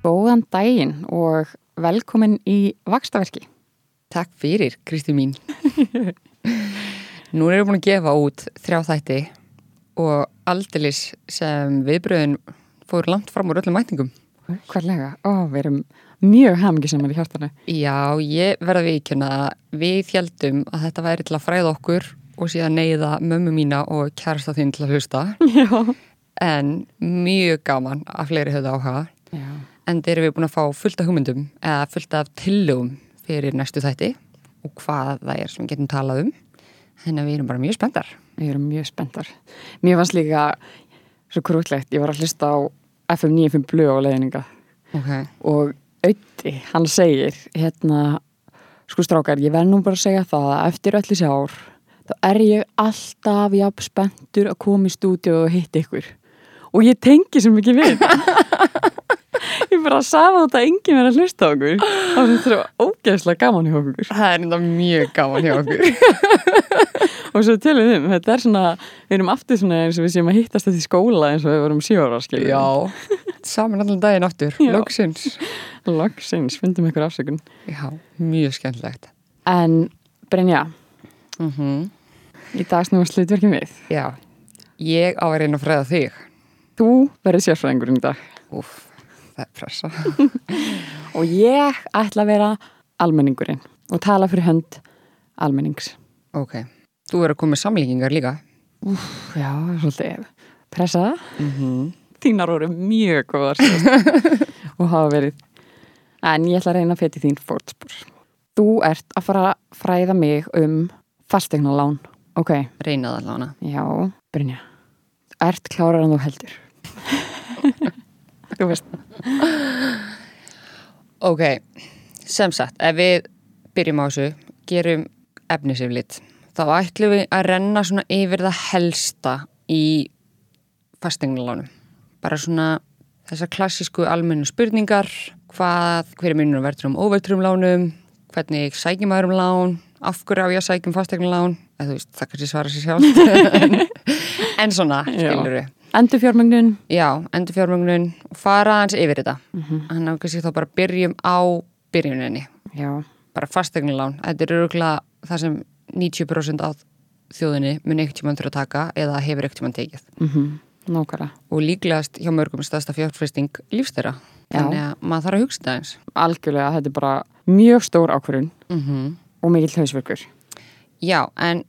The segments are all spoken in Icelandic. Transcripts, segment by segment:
Góðan daginn og velkomin í Vakstaverki. Takk fyrir, Kristi mín. Nú erum við búin að gefa út þrjá þætti og aldilis sem viðbröðin fór langt fram úr öllum mætingum. Hverlega? Ó, við erum mjög hamingisamar í hjartanu. Já, ég verða viðkjöna að við hjaldum að þetta væri til að fræða okkur og síðan neyða mömmu mína og kærasta þín til að hlusta. Já. En mjög gaman að fleiri höfðu áhuga. Já. En þeir eru við búin að fá fullt af hugmyndum eða fullt af tillögum fyrir næstu þætti og hvað það er sem við getum talað um. Þannig að við erum bara mjög spenntar. Við erum mjög spenntar. Mér fannst líka svo krútlegt. Ég var að hlusta á FM 95 Blue á leiðninga Ok. og Ötti, hann segir hérna, sko strákar, ég verð nú bara að segja það að eftir öll þessi ár þá er ég alltaf jafn spenntur að koma í stúdíu og hitta ykkur og ég tengi sem ekki við ég bara sagði þetta að enginn verið að hlusta okkur. Þá sem þetta ógeðslega gaman hjá okkur. Það er enda mjög gaman hjá okkur. og svo til við þeim, þetta er svona við erum aftur svona eins og við séum að hittast þetta í skóla eins og við vorum skilur Já, saman allan daginn aftur, loksins. loksins, fundum ykkur afsökun. Já, mjög skemmtilegt. en Brynja, Mm í dag snúum slutverkið við. Já, ég á að reyna að fræða þig. Þú verður sérfræðingurinn í dag. Úf, það er pressa. og ég ætla að vera almenningurinn og tala fyrir hönd almennings. ok, þú er að koma með samlíkingar líka. Já, svolítið pressa. Mm -hmm. Þínar voru mjög góðar og hafa verið. En ég ætla að reyna að feti þín fórtspor. Þú ert að fara að fræða mig um fastegnalán. Ok, Reynað allavega. já, Brynja. Ert klárar en þú heldur. þú veist. Ok, sem sagt, ef við byrjum á þessu, gerum efnisiflit, þá ætlum við að renna svona yfir það helsta í fastegnalánum. Bara svona þessar klassísku almennu spurningar, hvað, hver er munur verður um óverturum lánum, hvernig sækjum maður um lán, af hverju á ég að sækjum þú veist, það kannski svara sér sjálf. en, svona, skilur við. Endur fjármögnun. Já, endur fjármögnun og fara hans yfir þetta. Mhm. Þannig að kannski þá bara byrjum á byrjuninni. Já, Bara fastegnilán. Þetta er öruglega það sem 90% af þjóðinni mun ekkert tímann þurfa að taka eða hefur ekkert tímann tekið. mhm, nákvæmlega. Og líklegast hjá mörgum stærsta fjárfesting lífstæra. Þannig að maður þarf að hugsa það eins. Algjörlega, þetta er bara mjög stór ákvörðun Mm og mikill hausverkur. Já, en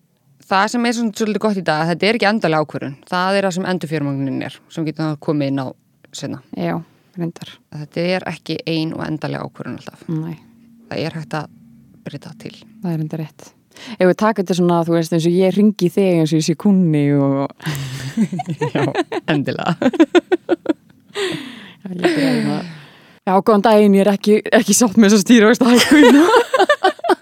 það sem er svona svolítið gott í dag, þetta er ekki endalega ákvörðun. Það er það sem endur fjármögnunin er, sem getur komið inn á senna. Já, reyndar. Þetta er ekki ein og endalega ákvörðun alltaf. Nei, Það er hægt að breyta til. það er reyndar rétt. Ef við taka þetta svona, þú veist, eins og ég ringi þig eins og ég sé kunni og... Já, endilega. Já, ég byrjaði það. Já, góðan daginn, ég er ekki, ekki sátt með þess að stýra að hækkuðinu.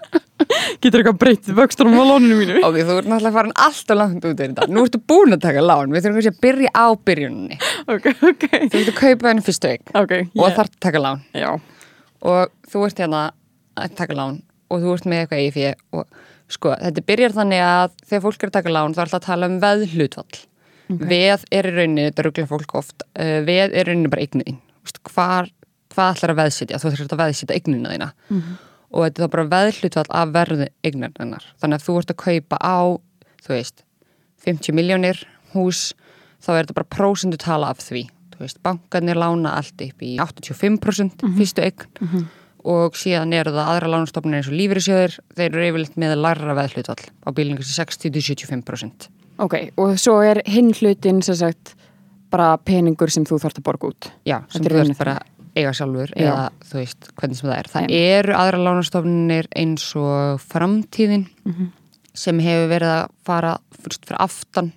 Getur eitthvað breytt vöxtunum á lóninu mínu? Ok, þú ert náttúrulega farin alltaf langt út í þetta. Nú ertu búin að taka lán. Við þurfum kannski að byrja á byrjuninni. Ok, ok. Þú ert að kaupa henni fyrstu eign Ok, og yeah. þarf að taka lán. Já, Og þú ert hérna að taka lán og þú ert með eitthvað í fyrir og sko, þetta byrjar þannig að þegar fólk er að taka lán þá er alltaf að tala um veðhlutfall. Veð er í rauninni, þetta rugglar fólk oft, uh, veð er í rauninni bara eignin. Hvað, ætlar að veðsitja? Þú þurft að veðsitja eignina þína. Og þetta er þá bara veðhlutfall af verði eignarnar. Þannig að þú ert að kaupa á, þú veist, 50 miljónir hús, þá er þetta bara prósendu tala af því. Þú veist, bankarnir lána allt upp í 85% fyrstu eign og síðan eru það aðra lánastofnir eins og lífyrirsjöður, þeir eru yfirleitt með larra veðhlutfall á bílingu 60-75%. ok. Og svo er hinn hlutin, sem sagt, bara peningur sem þú þarft að borga út. Já, sem þú ert bara að eiga sjálfur Já. eða þú veist hvernig sem það er. Það eru aðra lánastofnir eins og framtíðin sem hefur verið að fara fyrst fyrir aftan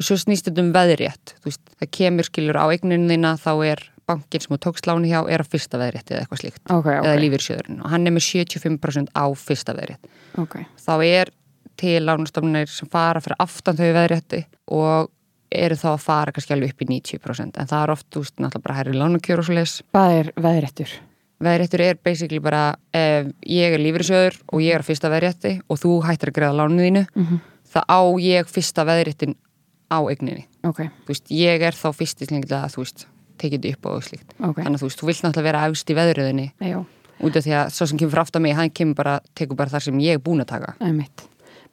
og svo snýst þetta um veðrétt. Þú veist, það kemur skilur á eigninu þína þá er bankin sem þú tókst láni hjá er á fyrsta veðrétti eða eitthvað slíkt. Ok, ok. Eða lífyrsjöðurinn og hann er með 75% á fyrsta veðrétt. Ok, Þá er til lánastofnir sem fara fyrir aftan þau veðrétti og eru þá að fara kannski alveg upp í 90% en það er oft, veist, náttúrulega bara herri lánakjör og svo leis. hvað er veðréttur? Veðréttur er basically bara ef ég er lífyrsjöður og ég er fyrsta veðrétti og þú hættir að greiða lánuð þínu Mhm. þá á ég fyrsta veðréttin á eigninni. Ok, Þú veist, ég er þá fyrst í slengilega, þú veist, tekið þetta upp og slíkt ok, þannig að þú veist, þú vilt náttúrulega vera efst í veðröðinni út af því að svo sem kemur fyrir aftan mig, hann kemur bara, tekur bara þar sem ég er búin að taka einmitt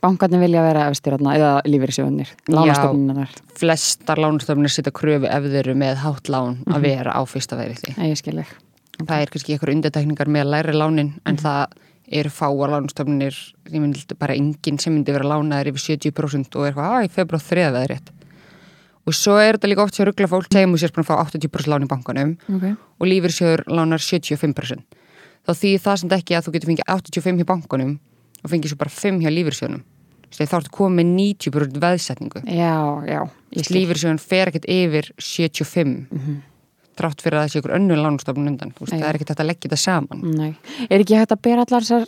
bankarnir vilja vera efstir eða lífyrirsjóðnir, lánastofnunar flestar lánstofnir setja kröfu ef þeir eru með hátt lán að vera á fyrsta veðri Nei, ég skil ekki það er kannski eitthvað undirtekningar með að læra lánin en það eru fáar lánstofnir ég myndi bara enginn sem myndi vera lánaður yfir 70% og er eitthvað, að ég fegur bara þriða veðrétt og svo er þetta líka oft sem ruggla fólk segjum við sér bara að fá 80% lán í bankanum okay. og lífyrsjóður lánar 75% þá því það sem ekki að þú getur fengið 85 hjá bankanum og fengið svo bara 5 hjá lífyrsjóðunum þá ertu komið með 90% veðsetningu Já, já, lífyrsjóðun fer ekkert yfir 75 þrátt fyrir að það sé ykkur önnur lánstofnun undan veist, það er ekkert hægt að leggja þetta saman Nei. Er ekki hægt að bera allar þessar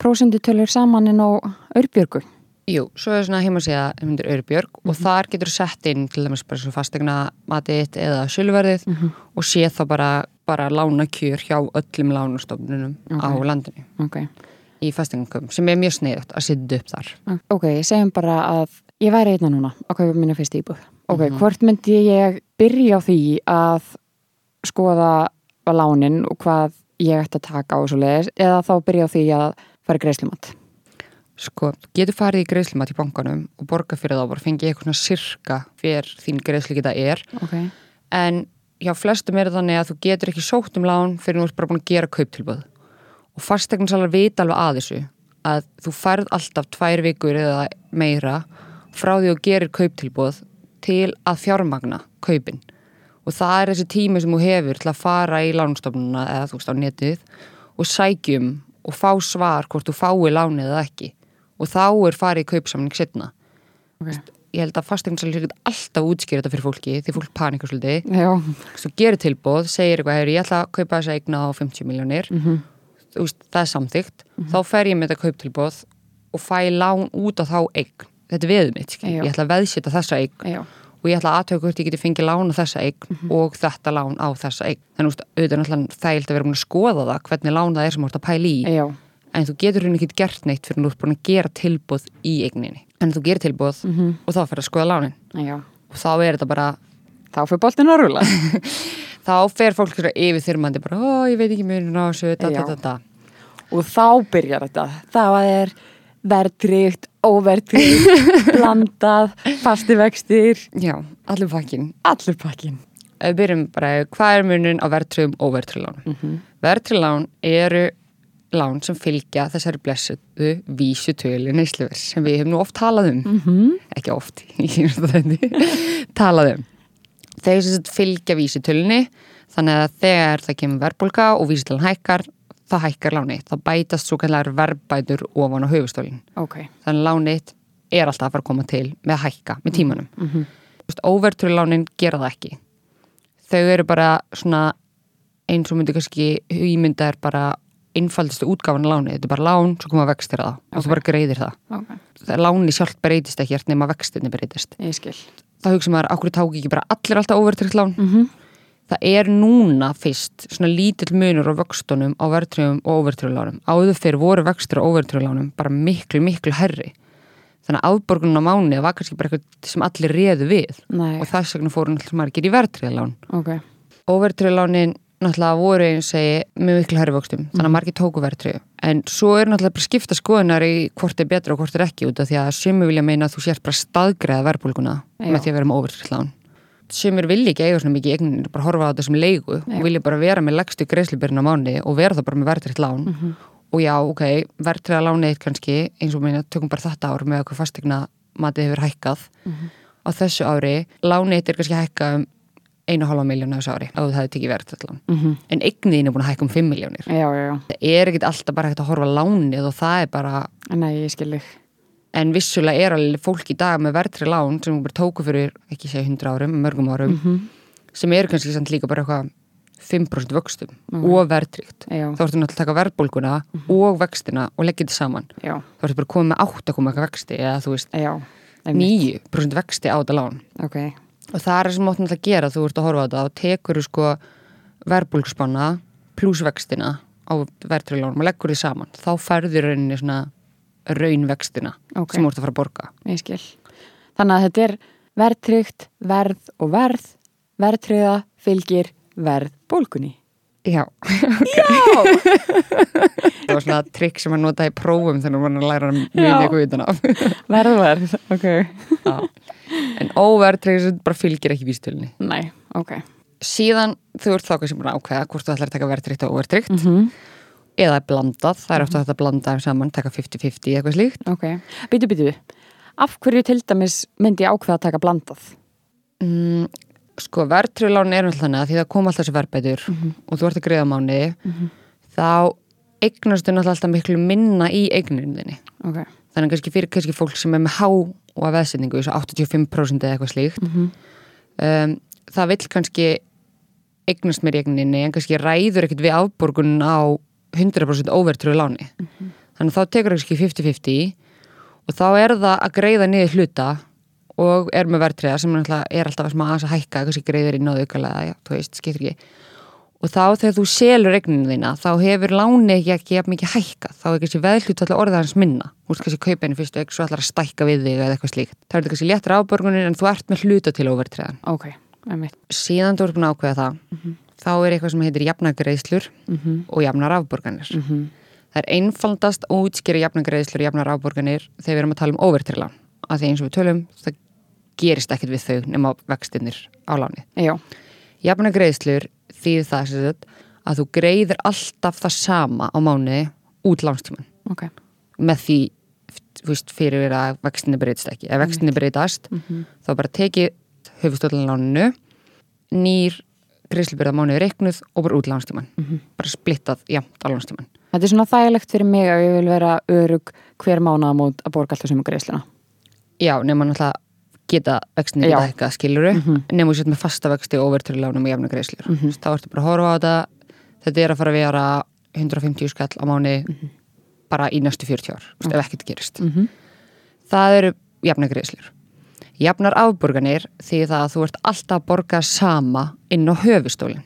prósendutölur saman en á Örbjörgu? Jú, svo er svona heimasíða myndir Örbjörg Mhm. og þar getur sett inn til dæmis bara svo fastegna matið eða sölverðið Mhm. og sé þá bara, bara lánakjör hjá öllum lánastofnunum á Ok. landinu Ok, í fastegnaköpum sem er mjög sneiðut að setja upp þar. ok, segjum bara að ég væri einna núna að kaupa mínu fyrst íbúð. Ok, Mhm. hvort myndi ég byrja á því að skoða lánin og hvað ég ætti að taka og svo leiðis eða þá byrja á því að fara í greiðslumat? Sko, getur farið í greiðslumat í bankanum og borga fyrir þá bara fengið eitthvað svona sirka hver þín greiðslu geta er Ok, en hjá flestum er þannig að þú getur ekki sótt um lán fyrir þú ert bara búin að gera kauptilbúð og fastegninsalar vita alveg að þessu að þú færð alltaf tvær vikur eða meira frá því að þú gerir kauptilbúð til að fjármagna kaupin. Og það er þessi tími sem þú hefur til að fara í lánstofnuna eða þú veist á netið og sækjum og fá svar hvort þú fái lánið eða ekki. Og þá er farið í kaupsamning setna ok, ég held að fastegninsalar er alltaf útskýra þetta fyrir fólki því fólk panikar svolítið. Svo gerir tilbúð, segir eitthvað "Heyrðu, ég ætla að kaupa þessa eigna á 50 miljónir mhm, þú veist, það er samþygt þá fer ég með þetta kauptilbúð og fæ lán út á þá eign. Þetta er veðum mitt, ég ætla að veðsita þessa eign já, og ég ætla að aðtöku hvort ég geti fengið lán á þessa eign og þetta lán á þessa eign. Þannig að auðvitað er náttúrulega þægilt að vera búin að skoða það hvernig lán það er sem þú ert að pæla í. Já, en þú getur hún ekki gert neitt fyrir þú ert búin að gera tilbúð í eigninni. En þú gerir tilbúð mhm, og þá fer að skoða lánin. Já. og þá er þetta bara Þá fyrir boltin að rúla. þá fer fólk svona yfir þyrmandi bara, ó, ég veit ekki mjög ná þessu, Já. da, da. og þá byrjar þetta þá er verðtrygt, óverðtrygt blandað, fasti vextir Já, allir pakkin. allur pakkin við byrjum bara, hvað er munin á verðtröðum og verðtröðlán? Mm -hmm. Verðtröðlán eru lán sem fylgja þessari blessuðu vísutölu neysluvers sem við hefum nú oft talað um, mm -hmm. ekki oft, ég er þetta talað um. Þeir fylgja vísutölunni, þannig að þegar það kemur verðbólka og vísutölan hækkar, þá hækkar láni. Það bætast svo kallar verðbætur ofan á höfustólinn. ok, þannig að lánið er alltaf að fara að koma til með að hækka með tímanum mm -hmm. óverturlánin gera það ekki þau eru bara svona eins og myndi kannski hugmynda er bara einfaldistu útgáfan af lánið, þetta er bara lán svo koma vextir að það og Ok. þú bara greiðir það ok, það er láni sjálft breytist ekki eftir nema vextinni breytist þá hugsa maður, okkur ták ekki bara allir alltaf óvertrykt lán mm -hmm. það er núna fyrst svona lítill munur á vöxtunum á verðtröfum og óverðtröflánum. Áður fyrir voru vöxtur á óverðtröflánum bara miklu, miklu herri. Þannig að afborgunum á mánu var kannski bara eitthvað sem allir réðu við Nei, og þess vegna fóru náttúrulega margir í verðtröflán. ok, Óverðtröflánin náttúrulega voru eins og segi með miklu herri vöxtum, þannig að margir tóku verðtröfu. En svo er náttúrulega bara skipta skoðunar í hvort er betra og hvort er ekki út af því að sumi vilja meina að þú sért bara staðgreða verðbólguna með því að vera með óverðtröflán sumir vilja ekki eiga svona mikið í eigninni bara horfa á þetta sem leigu Já. og vilja bara vera með leggstu greiðslubyrjun á mánu og vera það bara með verðtritt lán Mhm. og já, ok, verðtriða lánið þitt kannski eins og meina, tökum bara þetta ár með okkur fastegna matið hefur hækkað Mhm. á þessu ári, lánið þitt er kannski hækkað um einu og hálfa miljón á þessu ári og það hefur tekið verðtritt lán mm en eignin er búin að hækka um 5 miljónir já, já, já. Það er ekkit alltaf bara hægt að horfa lánið og það er bara Nei, en vissulega er alveg fólk í dag með verðtrið lán sem bara tóku fyrir, ekki segja 100 árum, mörgum árum mm sem eru kannski samt líka bara eitthvað 5% vöxtum Mhm. og verðtrygt Já, þá ertu náttúrulega að taka verðbólguna og vextina og leggja þetta saman. Já, þá ertu bara komið með 8 koma eitthvað vexti eða þú veist já einmitt. 9% vexti á þetta lán. Ok, og það er sem átt náttúrulega að gera þú ert að horfa á þetta og tekur sko verðbólgspanna pluss vextina á verðtrygt lánum og leggur því saman þá færður rauninni svona raunvextina ok, sem þú ert að fara að borga Þannig að þetta er verðtrygt, verð og verð verðtriða fylgir verð bólkunni. Já, Já! það var svona trikk sem að nota í prófum þegar maður læra mjög eitthvað utan af. Verðverð, ok. Já. En óverðtrygg bara fylgir ekki vístölunni. Nei, ok. Síðan þú ert þá kannski búin að ákveða hvort þú ætlar að taka verðtryggt og óverðtryggt Mm eða blandað, það er ofta hægt að blanda saman, taka 50-50 eitthvað slíkt. Ok. Býtu, býtu. Af hverju til dæmis myndi ákveða að taka blandað? Mm, sko, verðtrygglán er alltaf þannig að því það kom alltaf þessi verðbætur og þú ert að greiða mánu, þá eignastu náttúrulega alltaf miklu minna í eigninu þinni. Ok. Þannig kannski fyrir kannski fólk sem er með há og að veðsendingu, þessu 85% eða eitthvað slíkt, Mhm. um, það vill kannski eignast mér í eigninni en kannski ræður ekkert við afborgun á 100% óvertröðu láni. Þannig að þá tekur kannski 50-50 og þá er það að greiða niður hluta og er með verðtriða sem er alltaf að hækka, kannski greiðir inn á aukalega, já, þú veist, skiptir ekki. Og þá þegar þú selur eigninu þína, þá hefur láni ekki ekki jafn mikið hækka. Þá er kannski veðhlut alltaf orðið hans minna. Þú veist kannski kaupa henni fyrstu eign, svo ætlar að stækka við þig eða eitthvað slíkt. Það er þetta kannski léttir afborgunin en þú ert með hluta til óvertriðan. Ok, einmitt. Síðan þú ert búin að ákveða það, þá er eitthvað sem heitir jafnagreiðslur Mm og jafnar afborganir. -hmm. Það er einfaldast að útskýra jafnagreiðslur og jafnar afborganir þegar við erum að tala um óvertriðlán. Af því eins og við tölum, það gerist ekkert við þau nema vextinnir á láni. Já, Þýð það sagt, að þú greiðir alltaf það sama á mánuði út lánstíman ok. með því veist, fyrir að vextinni breytist ekki. Ef vextinni breytast Mhm. þá bara tekið höfustöldin láninu nýr greiðslubyrða mánuði reiknuð og bara út lánstíman. Mhm. Bara splittað jafnt á lánstíman. Þetta er svona þægilegt fyrir mig að ég vil vera örug hver mánaðamót að borga alltaf sem greiðsluna. Já, nema náttúrulega geta vextinni Já. geta eitthvað skiluru Mhm. nema þú sett með fasta vexti og overtrölu lánum og jafna greiðslur. Mhm. Þá ertu bara að horfa á þetta þetta er að fara að vera 150 skall á mánu Mhm. bara í næstu 40 ár, mm ef ekkert gerist. Mm -hmm. Það eru jafna greiðslur. Jafnar afborganir því það að þú ert alltaf að borga sama inn á höfustólinn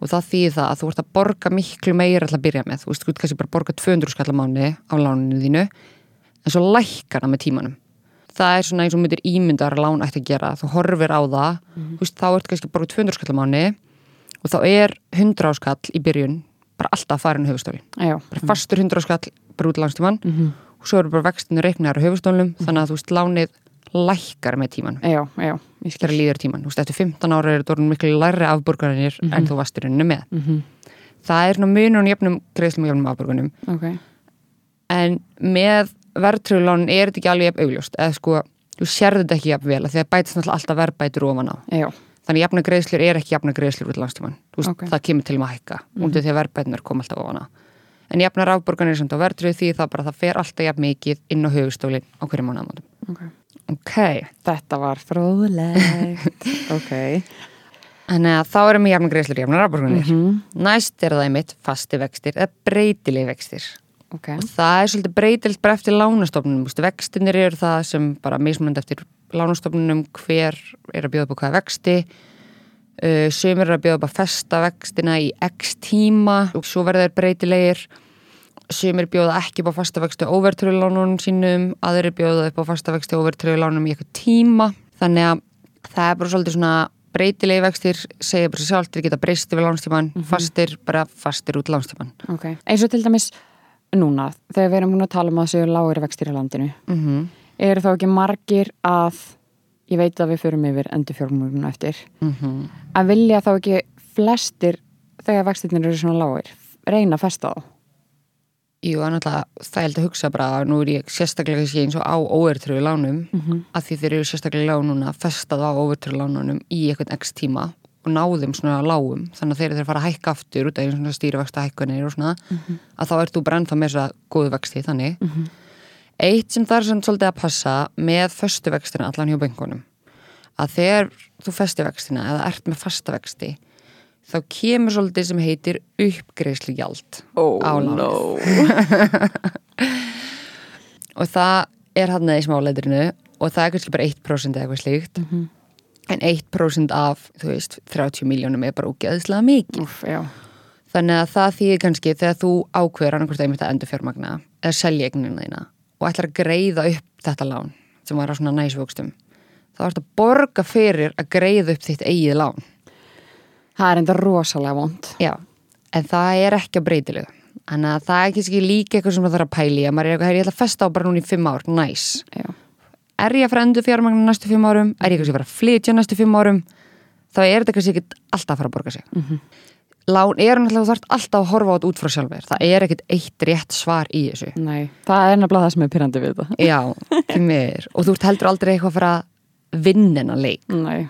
og það þýðir það að þú ert að borga miklu meira til að byrja með. Þú veist, þú ert kannski bara að borga 200 skall á mánu á láninu þínu en svo lækkar það með tímanum. Það er svona eins og myndir ímyndar að lán ætti að gera. Þú horfir á það, þú veist, þá ert kannski borga 200 skall á mánu og þá er 100 skall í byrjun bara alltaf að fara inn á höfustólinn. Já. Bara fastur 100 skall bara út lánstíman Mm og svo eru bara vextinu reiknar á höfustólnum þannig að þú veist lánið lækkar með tíman skil. þegar líður tíman, þú veist eftir 15 ára er orðin miklu læri afborganir en þú vastur henni með Mm það er svona munur á jöfnum greiðslum og jöfnum afborgunum Ok. en með verðtröðlán er þetta ekki alveg jafn augljóst eða sko, þú sérðu þetta ekki jafn vel af því að bætist náttúrulega alltaf verðbætur ofan á Já, þannig jafna greiðslur er ekki jafna greiðslur út lánstíman, þú veist, Ok. það kemur til um að hækka mm -hmm. því að verðbætunar kom alltaf ofan á en jafnar afborganir sem það verður því það bara það fer alltaf jafn mikið inn á höfustólinn á hverju mánuðamótum ok. ok, Þetta var fróðlegt. ok. Þannig að þá erum við jafn greiðslur jafnar afborganir. Mhm. Næst er það einmitt fasti vextir eða breytilegi vextir. Ok. Og það er svolítið breytilt bara eftir lánastofnunum. Vextinir eru það sem bara mismunandi eftir lánastofnunum hver er að bjóða upp á hvaða vexti. Uh, Sumir eru að bjóða upp á festa vextina í x tíma og svo verða þeir breytilegir. Sumir bjóða ekki upp á fasta vexti overtröðlánunum sínum, aðrir bjóða upp á fasta vexti overtröðlánunum í eitthvað tíma. Þannig að það er bara svolítið svona breytilegi vextir, segja bara sjálf, þeir geta breyst yfir lánstíman, fastir, bara fastir út lánstíman. Ok. Núna, þegar við erum búin að tala um að það séu lágir vextir í landinu, Mm eru þá ekki margir að, ég veit að við förum yfir endur fjármúluna eftir, -hmm. að vilja þá ekki flestir þegar vextirnir eru svona lágir, reyna að festa þá. Jú, það er held að hugsa bara að nú er ég sérstaklega kannski eins og á óvertröðu lánum Mm -hmm. að því þeir eru sérstaklega lág núna festað á óvertröðu lánunum í einhvern x tíma og náðum svona lágum þannig að þeir eru þeir fara að hækka aftur út af einu svona stýrivexta hækkanir og svona að þá ert þú bara ennþá með þess að góðu vexti þannig Eitt sem það er svona svolítið að passa með föstu vextina allan hjá bengunum að þegar þú festi vextina eða ert með fasta vexti þá kemur svolítið sem heitir uppgreislu gjald Oh á lánið. no. og það er hann í smáleitrinu og það er kannski bara 1% eða eitthvað slíkt Mhm. En 1% af, þú veist, 30 miljónum er bara úgeðslega mikið Úf, þannig að það þýðir kannski þegar þú ákveður annarkvort einmitt að endur fjármagna eða selja eignina þína og ætlar að greiða upp þetta lán sem var á svona næsvöxtum þá ertu að borga fyrir að greiða upp þitt eigið lán Það er enda rosalega vond. Já, en það er ekki á breytilegu. Þannig að það er ekki líka eitthvað sem það þarf að pæli að maður er eitthvað, "Herri, ég ætla að festa á bara núna í fimm ár, næs. Já. Er ég að fara að endur fjármagna næstu fimm árum? Er ég kannski að fara að flytja næstu fimm árum? Þá er þetta kannski ekki alltaf að fara að borga sig. Mhm. Lán er náttúrulega þú þarft alltaf að horfa á þetta út frá sjálfur. Það er ekkit eitt rétt svar í þessu. Nei, það er nefnilega það sem er pyrrandi við þetta. Já, miður. Og þú heldur aldrei eitthvað að fara að vinna hennar leik. Nei,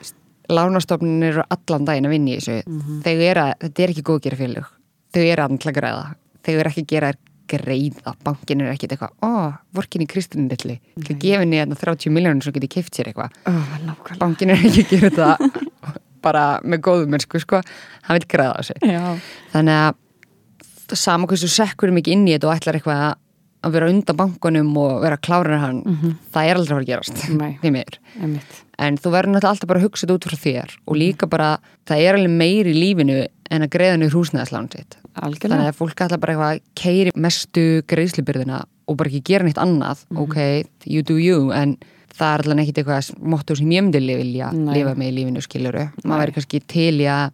lánastofnun eru allan daginn að vinna í þessu þau eru að, þetta er ekki góð að gera félög þau eru að að græða þau eru ekki að gera greiða. Bankin er ekki eitthvað, ó, vorkin í Kristínu dilli þau gefið niður 30 miljónur svo getið kift sér eitthvað. Oh, bankin er ekki að gera þetta bara með góðum mennsku sko. Hann vil græða á sig Já, þannig að sama hversu sekkur mikið inn í þetta og ætlar eitthvað að- vera undan bankunum og vera klárar hann það er aldrei að að gerast. Því einmitt. en þú verður náttúrulega alltaf bara að hugsa þetta út frá þér og líka bara, það er alveg meiri í lífinu en að greiða niður húsnæðaslán sitt þannig Algjörlega. að fólk ætla bara eitthvað að keiri mestu greiðslubyrðina og bara ekki gera neitt annað Mhm. ok, you do you en það er alveg ekkit eitthvað motto sem ég myndi vilja Nei. lifa með í lífinu skiluru Nei. maður verður kannski til í að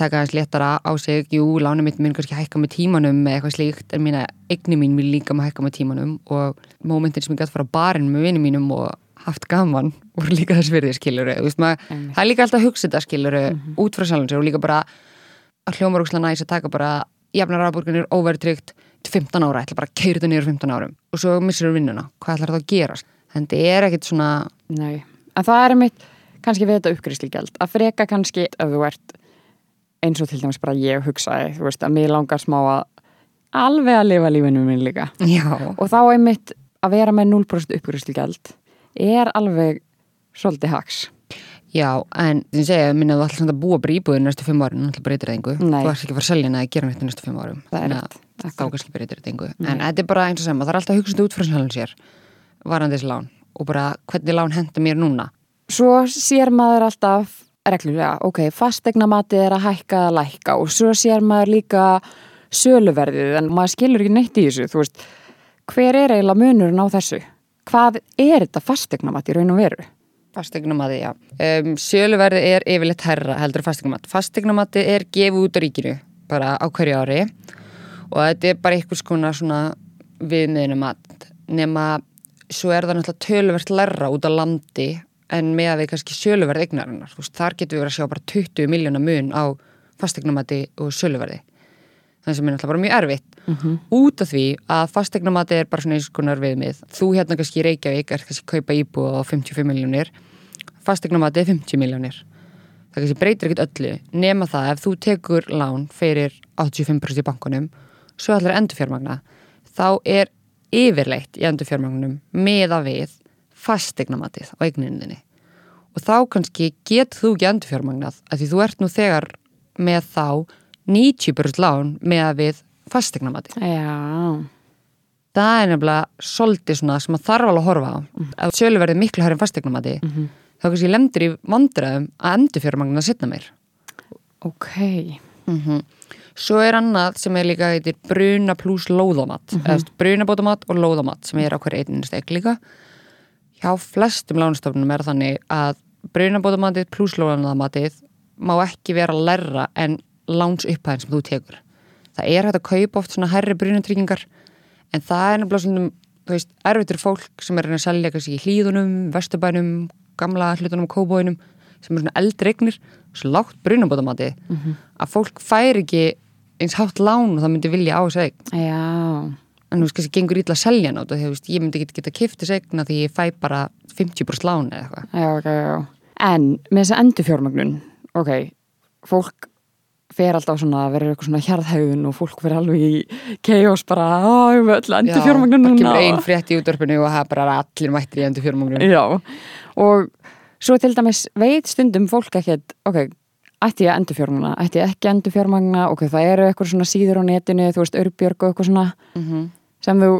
taka hans léttara á sig jú, lánum mitt mun kannski hækka með tímanum með eitthvað slíkt, en mína eigni mín vil líka með hækka með tímanum og momentin sem ég gæti fara á barinn með vinum mínum og haft gaman voru líka þess verðið skiluru veist, maður, Einmitt. það er líka alltaf að hugsa þetta skiluru út frá sjálfum sér og líka bara að hljómar úrslega næs að taka bara jafnar rafbúrgunir óverðtrygt til 15 ára, ætla bara að keira þetta niður 15 árum og svo missir þú vinnuna, hvað ætlar það að gera? En þetta er ekkit svona Nei, en það er mitt kannski við þetta uppgriðsligjald að freka kannski ef þú ert eins og til dæmis bara ég hugsaði þú veist að mér langar smá að alveg að lifa lífinu minn líka. Já, og þá er mitt að vera með 0% uppgriðsligjald er alveg svolítið haks já, en að segja, minna þú ætlar samt að búa bara íbúðin næstu 5 árum, náttúrulega breytir það Nei. þú ætlar ekki að fara að selja hana að gera neitt næstu 5 árum. Það er að þá kannski breytir þetta engu en þetta er bara eins og sem, það er alltaf að hugsa þetta út frá sjálfum sér varandi þessi lán og bara hvernig lán henda mér núna. Svo sér maður alltaf reglulega, ok, fastegnamatið er að hækka að lækka og svo sér maður líka söluverðið en maður skilur ekki neitt í þessu, þú veist. Hver er eiginlega munurinn á þessu? Hvað er þetta fastegnamat í raun og veru? Fastegnamati, já. Um, söluverði er yfirleitt herra heldur fastegnamat. Fastegnamati er gefið út á ríkinu bara á hverju ári og þetta er bara einhvers konar svona viðmiðnumat nema svo er það náttúrulega töluvert lerra út á landi en með að við kannski söluverði eignarinnar. Þar getur við að sjá bara 20 miljóna mun á fastegnamati og söluverði. Það sem er náttúrulega bara mjög erfitt. Út af því að fastegnamati er bara svona eins konar viðmið. Þú hérna kannski í Reykjavík er kannski kaupa íbúð á 55 miljónir fastegnamati er 50 miljónir. Það kannski breytir ekkert öllu nema það ef þú tekur lán fyrir 85% í bankunum svo allir endurfjármagna. Þá er yfirleitt í endurfjármagnum meða við fastegnamatið á eigninni og þá kannski getur þú ekki endurfjármagnað af því þú ert nú þegar með þá 90% lán meða við fastegnamatið. Já, Það er nefnilega svolítið svona sem að þarf alveg að horfa á. Ef sölu verði miklu hærri en fastegnamati þá kannski lemdur í vandræðum að endurfjármagna setna meir. ok. Mm Svo er annað sem er líka heitir bruna pluss lóðamat mm -hmm. brunabótamat og lóðamat sem er á hverju einnig stek líka hjá flestum lánstofnum er þannig að brunabótamatið pluss lóðamatið má ekki vera lærra en láns upphæðin sem þú tekur. Það er hægt að kaupa oft svona herri brunatryggingar en það er nefnilega svona þú veist, erfitur fólk sem er að að selja kannski í hlýðunum, vesturbænum gamla hlutunum kóbóinum sem er svona eldri eignir, svo lágt brunabótamati að fólk fær ekki eins hátt lán og það myndi vilja á eign. Já, en þú veist, kannski gengur ítla að selja nátt og þú veist, ég myndi ekki geta kift þessu eigna því ég fæ bara 50% lán eða eitthvað. Já, ok, já. En með þessa endurfjármagnun, ok, fólk fer alltaf svona að vera eitthvað svona hjarðhæðun og fólk fer alveg í chaos bara, ég vil öll endurfjármagnun það núna. kemur ein frétt í útdörpinu og það er bara allir mættir í endur fjármagnun Já, og svo til dæmis veit stundum fólk ekkert, ok, ætti ég að endurfjármagna, ætti ég ekki að endurfjármagna, ok, það eru eitthvað svona síður á netinu, þú veist, örbjörg og eitthvað svona Mhm. sem þú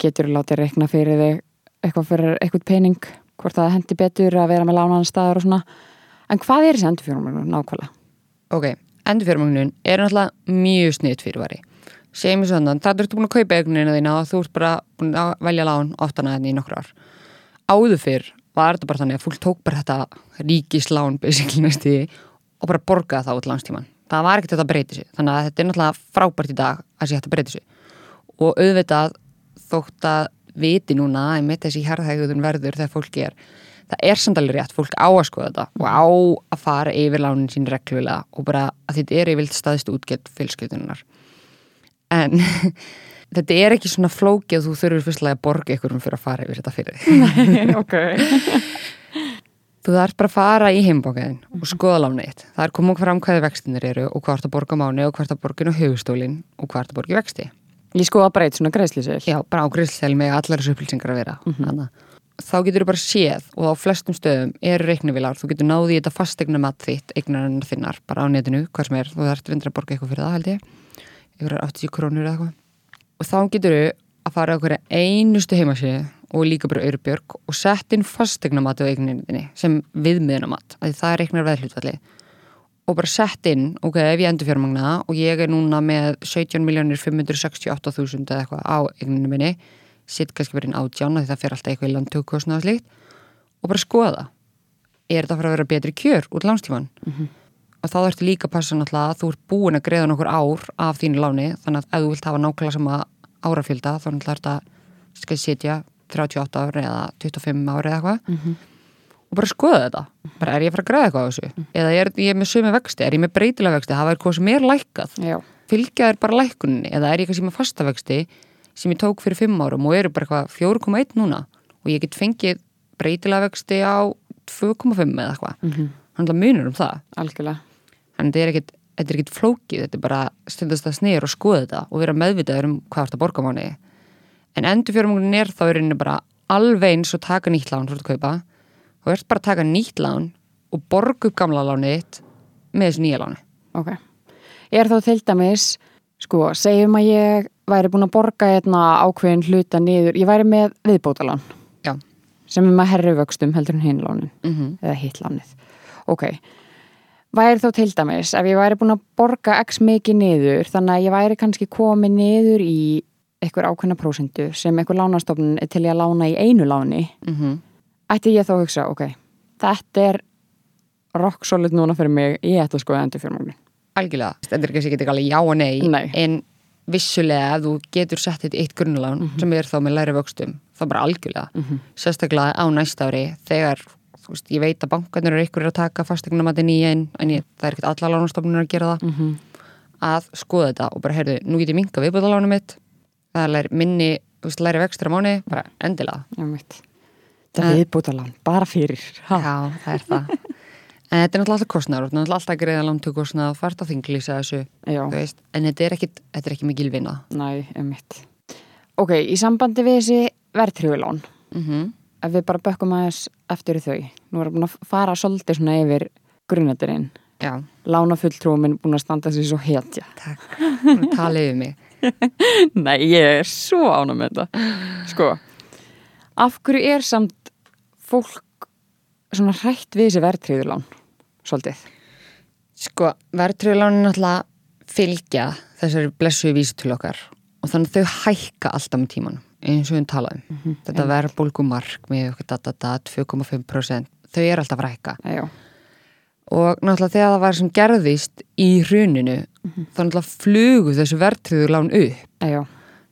getur látið reikna fyrir þig eitthvað fyrir eitthvað pening, hvort það hendi betur að vera með lánaðan staðar og svona. En hvað er þessi endurfjármagnu nákvæmlega? ok, endur fjármagnun er náttúrulega mjög sniðt fyrirvari. Segjum við svona, það ertu búin að kaupa eignina þína og þú ert bara búin að velja lán oftana þetta í nokkur ár. Áður fyrr var þetta bara þannig að fólk tók bara þetta ríkislán basically og bara borga það út langstíman það var ekkert þetta að breyti sig þannig að þetta er náttúrulega frábært í dag að sé að breyti sig og auðvitað þótt að viti núna að mitt þessi hérðhægðun verður þegar fólki er það er samt alveg rétt, fólk á að skoða þetta og á að fara yfir lánin sín reglulega og bara að þetta er yfirlt staðist útgett fylskjötunar en þetta er ekki svona flóki að þú þurfur fyrstlega að borga ykkur um fyrir að fara yfir þetta fyrir þig. Ok. þú þarf bara að fara í heimbókaðin og skoða lánið þitt. Það er komið fram hvaði vextinir eru og hvort að borga mánu og hvort að borga inn á höfustólin og hvort að borga í vexti. Ég skoða bara eitt svona greiðslisel. já, bara á greiðslega með allar þessu upplýsingar að vera. Mm þá getur þú bara séð og á flestum stöðum eru reiknivilar, þú getur náði í þetta fastegna mat þitt, eignarinnar þinnar bara á netinu, hvað sem er, þú þarf vindur að borga eitthvað fyrir það held ég, ykkur 80 krónur eða eitthvað. Og þá getur þú að fara á hverja einustu heimasíðu og líka bara auðurbjörg og sett inn fastegna mat á eignarinninni sem viðmiðunamat, því það er reiknar veðhlutvalli og bara sett inn, ok, ef ég endur fjármagna og ég er núna með 17.568.000 eða eitthvað á eigninu minni sitt kannski verið átján því það fer alltaf eitthvað í landtöku og slíkt. Og bara skoða er þetta að fara að vera betri kjör út lánstíman og þá ertu líka að passa náttúrulega að þú ert búin að greiða nokkur ár af þínu láni þannig að ef þú vilt hafa nákvæmlega sama árafjölda þá náttúrulega er þetta skal setja 38 ári eða 25 ári eða eitthvað. Og bara skoða þetta. Bara er ég að fara að greiða eitthvað á þessu? Eða er ég með sömu vexti, er ég með breytilega vexti? Hafa er hvað sem er lækkað? Já. fylgja er bara lækkuninni? Eða er ég kannski með fasta vexti sem ég tók fyrir 5 árum og eru bara eitthvað 4,1 núna og ég get fengið breytilega vexti á 2,5 eða eitthvað mm -hmm. þannig að munur um það Algjörlega. en þetta er ekkit, er flókið þetta er bara stundast að sniður og skoða þetta og vera meðvitaður um hvað þetta borga mánu en endur fjármögnin er þá er henni bara alveg eins og taka nýtt lán þú ert að kaupa og ert bara að taka nýtt lán og borga upp gamla lánið þitt með þessu nýja láni Ok. Er þá til dæmis, sko, segjum að ég væri búin að borga hérna ákveðin hluta niður, ég væri með viðbótalán Já, sem er með herri vöxtum heldur en hinlánin mm eða hitlánið. Ok. Væri þá til dæmis, ef ég væri búin að borga x mikið niður, þannig að ég væri kannski komið niður í einhver ákveðna prósendu sem einhver lánastofnun er til ég að lána í einu láni, mm ætti ég þá að hugsa, ok, þetta er rock solid núna fyrir mig, ég ætti að skoða endur fjármagnin. algjörlega þetta er kannski ekki alveg já og nei, Nei. en vissulega ef þú getur sett þetta í eitt grunnlán sem er þá með læri vöxtum þá bara algjörlega, sérstaklega á næsta ári þegar, þú veist, ég veit að bankarnir eru ykkur að taka fastegnamatin í einn en ég, það er ekkert alla lánastofnir að gera það. Mm að skoða þetta og bara heyrðu, nú get ég minka viðbúðalánum mitt. Það er minni, þú veist, læri vextur á mánu bara endilega. Mitt. Þetta er viðbútalán, bara fyrir. Ha. Já, það er það En þetta er náttúrulega alltaf kostnaður, þetta er náttúrulega alltaf greiða lántökostnað, fært að þinglýsa þessu Já, þú veist, en þetta er ekki, þetta er ekki mikil vinna. Næ, um mitt. Ok, í sambandi við þessi verðtrygulán, mm ef við bara bökkum aðeins eftir þau, nú erum búin að fara svolítið svona yfir grunnætturinn, Já, lánafulltrúmin búin að standa sér svo hetja. takk, talið við mig. Nei, ég er svo ána með þetta. Sko, af hverju er samt fólk svona hrætt við þessi verðtrygulán, svolítið? Sko, verðtröðlánin náttúrulega fylgja þessari blessu vísitölu okkar og þannig þau hækka alltaf með tímanum eins og við talaðum. Mhm, þetta verðbólgumark með okkur data 2,5% þau er alltaf að hækka Já, og náttúrulega þegar það var sem gerðist í hruninu þá náttúrulega flugu þessu verðtröðlán upp. Já,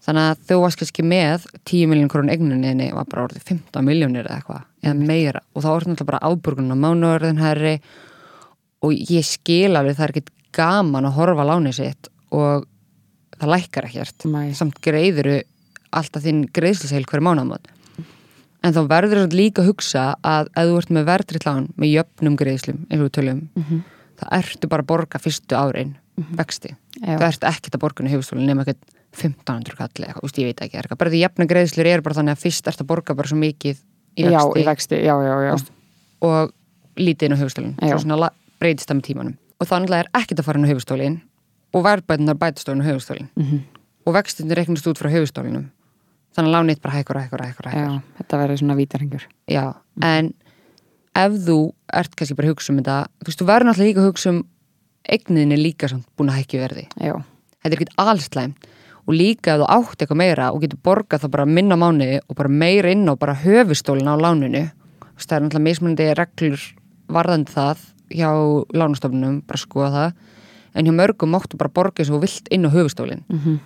þannig að þau varst kannski með 10 miljón krónu eignuninni var bara orðið 15 miljónir eða eitthvað eða meira. Og þá er náttúrulega bara áburgun á mánuverðin herri og ég skil alveg það er ekkit gaman að horfa á lánið sitt og það lækkar ekkert Nei. samt greiðuru alltaf þinn greiðsliseil hverju mánamót en þá verður það líka að hugsa að ef þú ert með verðriðt lán með jöfnum greiðslum eins og við tölum þá ertu bara að borga fyrstu árin vexti, Já. þú ert ekkert að borga nema ekkert 1500 kalli eitthvað, úst, ég veit ekki, eitthvað. bara því jöfnum greiðslur er bara þannig að fyrst ert að borga bara svo mikið í já, vexti í vexti, já, já, já. og lítið inn á hefustólinn Breytist það með tímanum. Og þannig er ekkert að fara inn á hefustólinn og verðbætunar bætast á inn á hefustólinn Mhm. og vextinir reiknast út frá hefustólinum þannig að lánið bara hækur og hækur og og hækur. Já, þetta verður svona vítarhingur. Já, en ef þú ert kannski bara að hugsa um þetta þú veist, þú verður náttúrulega líka að hugsa um eigninni líka samt búin að hækki verði. Já, þetta er ekkert allslæm og líka ef þú átt eitthvað meira og getur borgað það bara minna mánuði og bara meira inn á bara höfustólin á láninu það er náttúrulega mismunandi reglur varðandi það hjá lánastofnunum, bara skoða það en hjá mörgum máttu bara borga eins og þú vilt inn á höfustólinn Mhm.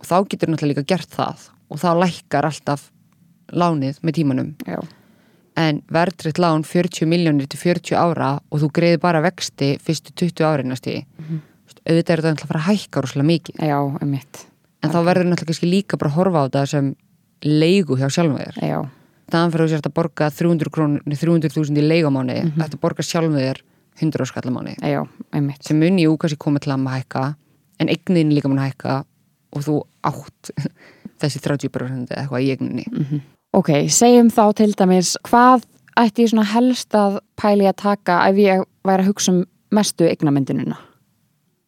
og þá getur náttúrulega líka gert það og þá lækkar alltaf lánið með tímanum Já. en verðtritt lán 40 miljónir til 40 ára og þú greiði bara vexti fyrstu 20 ári næsti Mhm. auðvitað er þetta náttúrulega að fara að hækka rosalega mikið Já, en þá verður náttúrulega líka bara að horfa á þetta sem leigu hjá Já. þannig fyrir þú sért að borga 300 krónur 300.000 í leigumáni Mhm. þetta borga sjálfum þér 100 skallamáni Já, einmitt. sem mun jú kannski koma til að maður hækka en eignin líka mun hækka og þú átt þessi 30% eða eitthvað í eigninni Ok, segjum þá til dæmis, hvað ætti ég svona helst að pæli að taka ef ég væri að hugsa um mestu eignamyndinuna?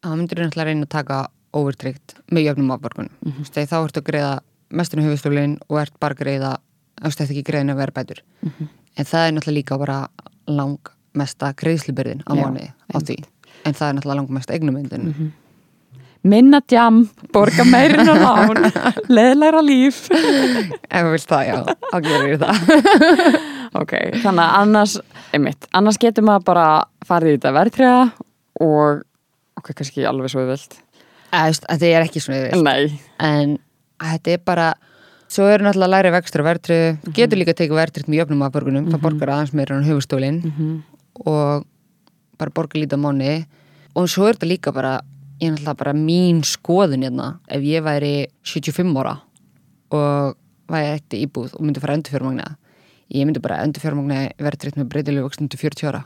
þá myndir náttúrulega reyna að taka overtryggt með jöfnum afborgunum mm -hmm. þá ertu að greiða mestinu höfustólin og ert bara að greiða veist ekki greiðin að vera bætur en það er náttúrulega líka bara lang mesta greiðslubyrðin á Já, mánuði á því. en það er náttúrulega lang mesta eignumyndin Minna djam, borga meirinn á lán, leðlæra líf. ef þú vilt það, já, þá gerir ég það. Ok, þannig að annars, einmitt, annars getur maður bara farið í þetta verðtriða og, ok, kannski alveg svo við vilt. Að það er ekki yfir Nei. en þetta er bara svo eru náttúrulega læri vextur og verðtrið getur líka tekið verðtrið með jöfnum afborgunum það borgar aðeins meira en höfustólin og bara borgar lítið á mánu og svo er þetta líka bara ég er náttúrulega bara mín skoðun hérna ef ég væri 75 ára og væri eitt íbúð og myndi fara endurfjármagna. Ég myndi bara endurfjármagna verðtrið með breytilegu vöxtum til 40 ára.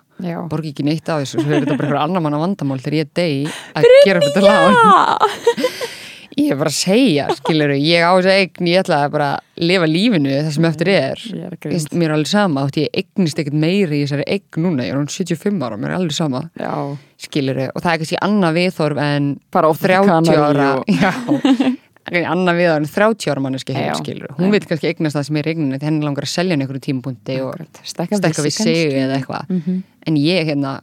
Borgi ekki neitt á þessu svo er þetta bara annar manna vandamál þegar ég er degi að gera þetta lán Ég er bara að segja, skilur ég á þessu eign, ég ætla að bara lifa lífinu það sem eftir er. Ég er að grínast. mér er alveg sama, átti ég eignist ekkert meiri í þessari eign núna, ég er hún 75 ára, mér er alveg sama, Já. skilur og það er kannski annað viðþorf en Bara oft 30 kannari ára, annað viðþorf en 30 ára manneski skilur hún vil kannski eignast það sem er eigninu, því henni langar að selja hann einhverju tímapunkti og. Stekka við sig eða eitthvað, Mhm. en ég hérna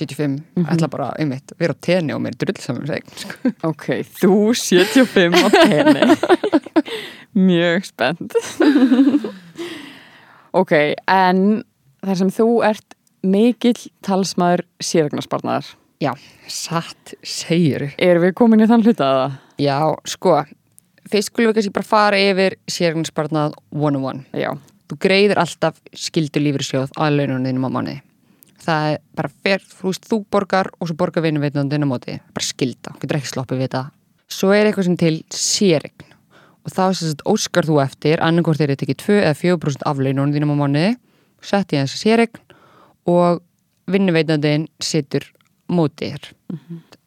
75, ætla bara, einmitt, vera á tenni og mér drull saman segn, sko. Ok, þú 75 á tenni. Mjög spennt. ok, en þar sem þú ert mikill talsmaður sérregnarspartnaðar, Já, satt segir erum við komin í þann hluta að það? Já, sko, fyrst skulum við kannski bara fara yfir sérgnarspartnað one-on-one. Já. Þú greiðir alltaf skildu lífrisjóð að laununum á mánuði. Það er bara fer, veist, þú borgar og svo borgar vinnuveitnandinn á móti. Bara skilda, getur ekki sloppið við það. Svo er eitthvað sem til sérregn og þá sagt óskar þú eftir annarkort er þetta ekki 2 eða 4% af laununum þínum á mánuði sett í þessi sérregn og vinnuveitnandinn situr mótið þér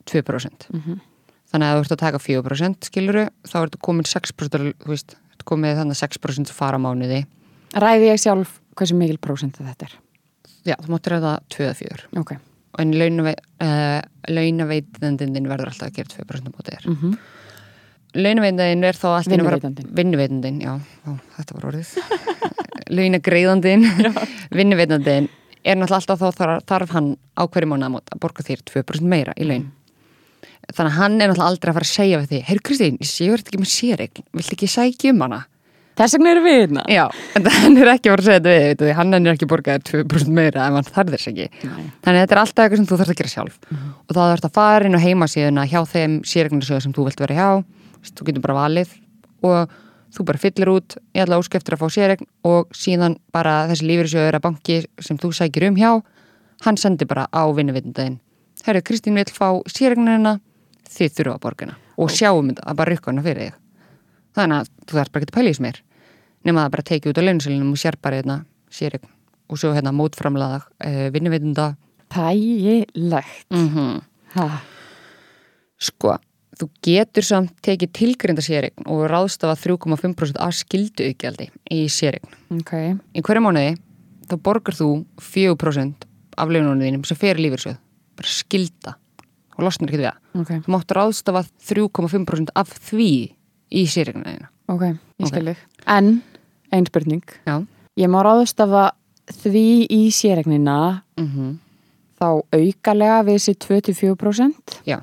2%. Þannig að þú ert að taka 4% skiluru, þá ertu komin 6% þú veist, komið þannig 6% fara á mánuði. Ræði ég sjálf hversu mikil prósent þetta er? Já, þú máttur að það 2 eða 4. Ok. En launavei, uh, launaveitandinn verður alltaf að gera 2% á mótið þér. Mm -hmm. Launaveitandinn er þá alltaf Vinnuveitandinn. Vinnuveitandinn, já, ó, þetta var orðið. Launagreiðandinn, vinnuveitandinn er náttúrulega alltaf þá þarf, þarf hann á hverju mánu að móta að borga þér 2% meira í laun. Þannig að hann er náttúrulega aldrei að fara að segja við því, heyrðu Kristín, ég verið ekki með séregn, vilt ekki sækja um hana? Þess vegna erum við hérna. Já, en hann er ekki fara að segja þetta við, veitu, því hann er ekki að borga þér 2% meira ef hann þarf þess ekki. Nei. Þannig að þetta er alltaf eitthvað sem þú þarfst að gera sjálf og þá þarfst að fara inn á heimasíðuna hjá þeim sérregnarsjóð sem þú vilt vera hjá þú getur bara valið og þú bara fyllir út, ég ætla að óskeftir að fá sérregn og síðan bara þessi lífyrirsjóður að banki sem þú sækir um hjá hann sendir bara á vinnuvitundaginn Herru, Kristín vil fá sérregnina þið þurfa að borgina og sjáum þetta að bara þig þannig að þú þarfst bara ekki að pæla í smér nema það bara tekið út á launsölunum og sér bara hérna sérregn og svo hérna mótframlaða uh, vinnuvitunda Þægilegt. mm Ha. Sko, þú getur samt tekið tilgrinda sérregn og ráðstafa 3,5% af skildu aukjaldi í sérregn. Ok. Í hverju mánuði þá borgar þú 4% af laununum þínum sem fer í lífyrsjóð. Bara skilda og losnar ekki við það. Ok. Þú mátt ráðstafa 3,5% af því í sérregnina þína. Ok, ég skil þig. En, ein spurning. Já. Ég má ráðstafa því í sérregnina Mm þá aukalega við þessi 24%? Já.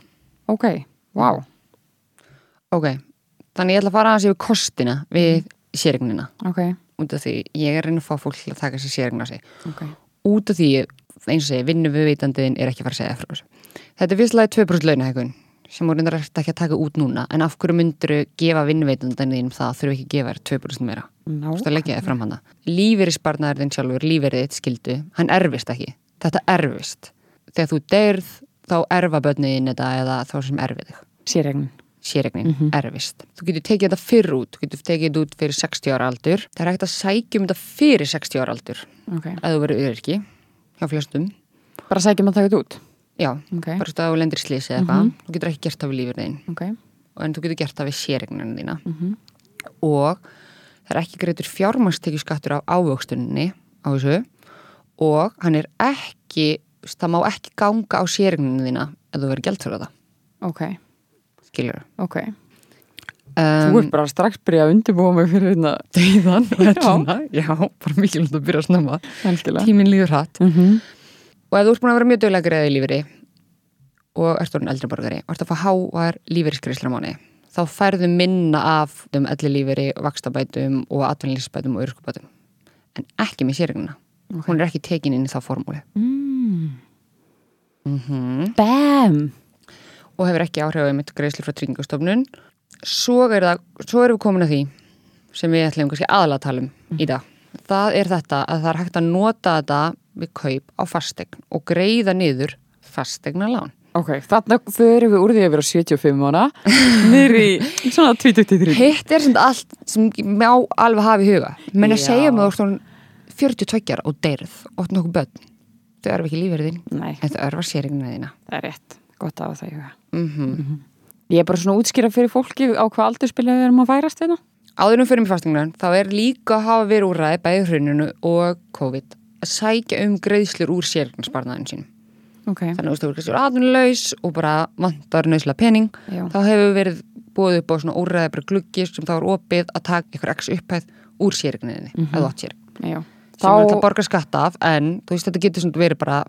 Ok, wow. Ok, þannig ég ætla að fara aðeins yfir kostina við sérregnina. Ok, Út af því ég er að reyna að fá fólk að taka sér sérregna sig. ok. út af því eins og segi, vinnu við veitandiðin er ekki að fara að segja frá þessu. Þetta er fyrstlega 2% launahækun sem voru reyndar ekki að taka út núna en af hverju myndur gefa vinnuveitandinum það þurfu ekki að gefa þér 2% meira Þú veist að leggja þér fram hana Lífeyrisbarnaður þinn sjálfur, lífeyrið þitt skildu hann erfist ekki, þetta erfist þegar þú deyrð þá erfa börniðin þetta eða þá sem erfið þig Sérregnin. séregnin, erfist. Þú getur tekið þetta fyrr út, þú getur tekið þetta út fyrir 60 ára aldur. Það er hægt að sækjum þetta fyrir 60 ára aldur, Ok. ef þú verður öryrki, hjá flestum. Bara sækjum að taka þetta út. Já, Ok. bara stöðu og lendir slísi eða eitthvað. Þú getur ekki gert það við lífur þinn, Ok. en þú getur gert það við séregninu þína. Mhm. Og það er ekki greitur fjármagstekju skattur af ávöxtuninni á þessu og hann er ekki, það má ekki ganga á séregninu þína ef þú verður gjaldþjóra það, Ok. skilur. Ok. Um, Þú ert bara strax byrjað að undirbúa mig fyrir hérna. Deyðan og helluna, já, bara mikilvægt að byrja að snemma. Tíminn líður hratt. Mm -hmm. Og ef þú ert búin að vera mjög dögulega greiði í lífeyri og ert orðin eldri borgari og ert að fá háar lífeyriskreislar mánu, þá færðu minna af um elli lífeyri, vakstabætum og atvinnlýsbætum og örskubætum. En ekki með sérregnuna. Hún er ekki tekin inn í það formúli. mm. Mm Bam! Og hefur ekki áhrif á mitt greiðslu frá tryggingastofnun. Svo er það, svo erum við komin að því sem við ætlum kannski aðalega að tala um í dag. Það er þetta að það er hægt að nota þetta við kaup á fastegn og greiða niður fastegna lán. Ok, þarna förum við úr því að vera 75 ára niður í svona 23. Hitt er svona allt sem má alveg hafa í huga. Menn að Já. segja þú ert 42 og deyrð og nokkuð börn. Þau erfa ekki Nei, en þau erfa séringina þína. það er rétt. Gott að það í huga. Mm Ég er bara svona að útskýra fyrir fólki á hvað aldurspilið við erum að færast hérna. Áður um fyrir mig fastegnan, þá er líka að hafa verið úrræði bæði hruninu og COVID að sækja um greiðslur úr sérignarsparnaðin sínum. Ok. Þannig að þú veist, þú veist, aðunlaus og bara vantar nöðslega pening. Já. Þá hefur verið búið upp á svona úrræði bara gluggi sem þá er opið að taka ykkur x upphæð úr sérigninni, mm -hmm. eða átt sér. Já. sem er alltaf að borga skatta af en þú veist þetta getur svona verið bara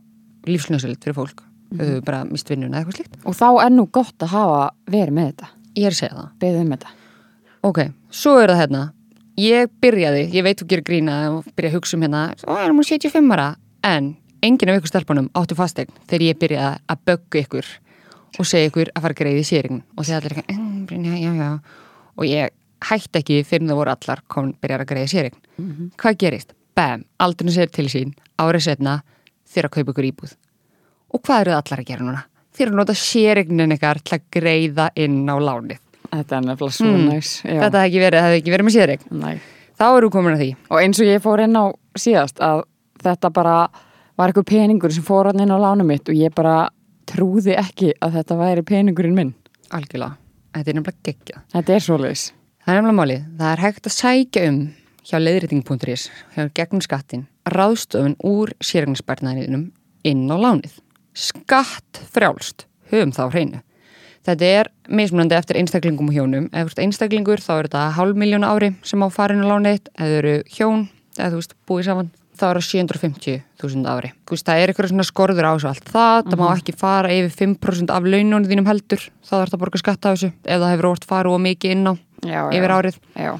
lífsnöðsöld fyrir fólk Mhm. þau hefur bara mist vinnuna eða eitthvað slíkt Og þá er nú gott að hafa verið með þetta. ég er að segja það um þetta. ok, svo er það hérna ég byrjaði, ég veit þú gerir grína og byrja að hugsa um hérna, ó, erum við 75 ára. En enginn af ykkur stelpunum áttu fastegn þegar ég byrjaði að böggu ykkur og segja ykkur að fara að greiði sérign og þegar allir eitthvað, "Mm, Brynja, já, já. Og ég hætti ekki fyrir það voru allar kom byrjar að greiði sérign hvað gerist? Bam, aldrei sér til sín árið setna þeir að kaupa ykkur íbúð. Og hvað eru það allar að gera núna? þeir eru að nota sérignin Þetta er nefnilega svo Mm. næs. Já. þetta hefði ekki verið, hefði ekki verið með Nei. þá eru við komin að því Og eins og ég fór inn á síðast að þetta bara var eitthvað peningur sem fór inn á lánum mitt og ég bara trúði ekki að þetta væri peningurinn minn. algjörlega, þetta er nefnilega geggjað Þetta er svoleiðis. það er nefnilega málið, það er hægt að sækja um hjá leiðrétting.is hjá gegnum skattin, ráðstofun úr sérignarspartnaðinum inn á lánið skatt frjálst höfum þá hreinu Þetta er mismunandi eftir einstaklingum og hjónum. Ef þú ert einstaklingur þá er þetta hálf miljón ári sem á farinu lánið. Ef þau eru hjón, eða þú veist, búið saman, þá er það 750.000 ári. Þú veist, það er eitthvað svona skorður á þessu allt það. Það má ekki fara yfir 5% af laununum þínum heldur. Þá þarf það að borga skatt af þessu. Ef það hefur orðt farið og mikið inn á Já, yfir árið. Já.